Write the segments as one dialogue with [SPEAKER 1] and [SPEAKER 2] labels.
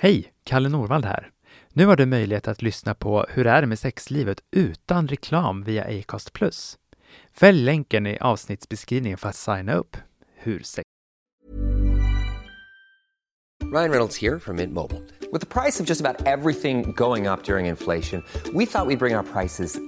[SPEAKER 1] Hej! Kalle Norvald här. Nu har du möjlighet att lyssna på Hur är det med sexlivet utan reklam via Acast+. Fäll länken i avsnittsbeskrivningen för att signa upp. Hur sex...
[SPEAKER 2] Ryan Reynolds här från Mint Med priset på nästan allt som går upp under inflationen, trodde vi att vi skulle bring våra priser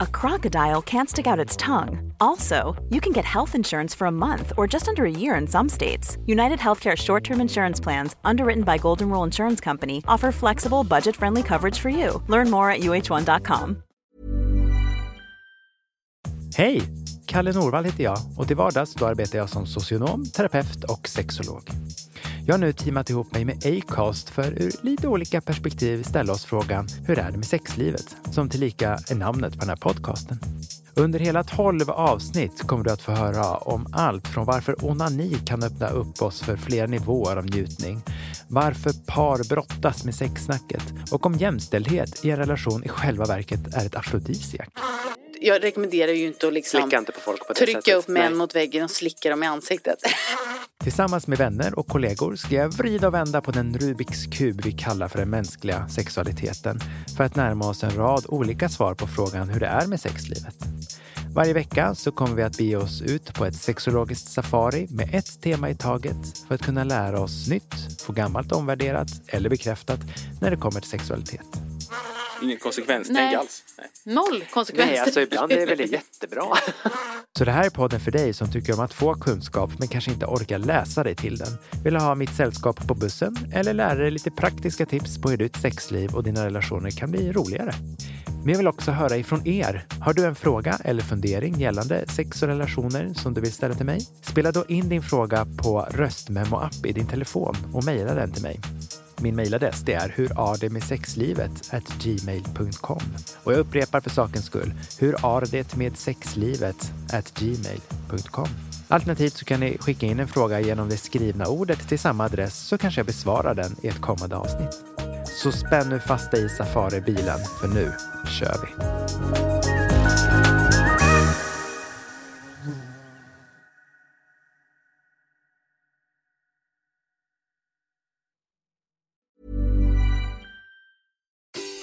[SPEAKER 3] a crocodile can't stick out its tongue. Also, you can get health insurance for a month or just under a year in some states. United Healthcare short term insurance plans, underwritten by Golden Rule Insurance Company, offer flexible, budget friendly coverage for you. Learn more at uh1.com.
[SPEAKER 1] Hej! Kalle Norvald heter jag och till vardags då arbetar jag som socionom, terapeut och sexolog. Jag har nu teamat ihop mig med Acast för ur lite olika perspektiv ställa oss frågan Hur är det med sexlivet? Som tillika är namnet på den här podcasten. Under hela 12 avsnitt kommer du att få höra om allt från varför onani kan öppna upp oss för fler nivåer av njutning, varför par brottas med sexsnacket och om jämställdhet i en relation i själva verket är ett afrodisiak.
[SPEAKER 4] Jag rekommenderar ju inte att liksom
[SPEAKER 5] inte på folk på det
[SPEAKER 4] trycka
[SPEAKER 5] sättet.
[SPEAKER 4] upp män
[SPEAKER 5] Nej.
[SPEAKER 4] mot väggen och slicka dem i ansiktet.
[SPEAKER 1] Tillsammans med vänner och kollegor ska jag vrida och vända på den Rubiks kub vi kallar för den mänskliga sexualiteten för att närma oss en rad olika svar på frågan hur det är med sexlivet. Varje vecka så kommer vi att bege oss ut på ett sexologiskt safari med ett tema i taget för att kunna lära oss nytt, få gammalt omvärderat eller bekräftat när det kommer till sexualitet.
[SPEAKER 5] Ingen konsekvenstänk
[SPEAKER 4] Nej.
[SPEAKER 5] alls. Nej.
[SPEAKER 4] Noll konsekvenser.
[SPEAKER 5] Nej, alltså ibland är det väl jättebra.
[SPEAKER 1] Så det här är podden för dig som tycker om att få kunskap men kanske inte orkar läsa dig till den. Vill ha mitt sällskap på bussen eller lära dig lite praktiska tips på hur ditt sexliv och dina relationer kan bli roligare. Men jag vill också höra ifrån er. Har du en fråga eller fundering gällande sex och relationer som du vill ställa till mig? Spela då in din fråga på röstmemo-app i din telefon och mejla den till mig. Min mejladress det är hurardetmedsexlivetgmail.com Och jag upprepar för sakens skull, Hurardetmedsexlivetgmail.com Alternativt så kan ni skicka in en fråga genom det skrivna ordet till samma adress så kanske jag besvarar den i ett kommande avsnitt. Så spänn nu fast dig i safaribilen, för nu kör vi!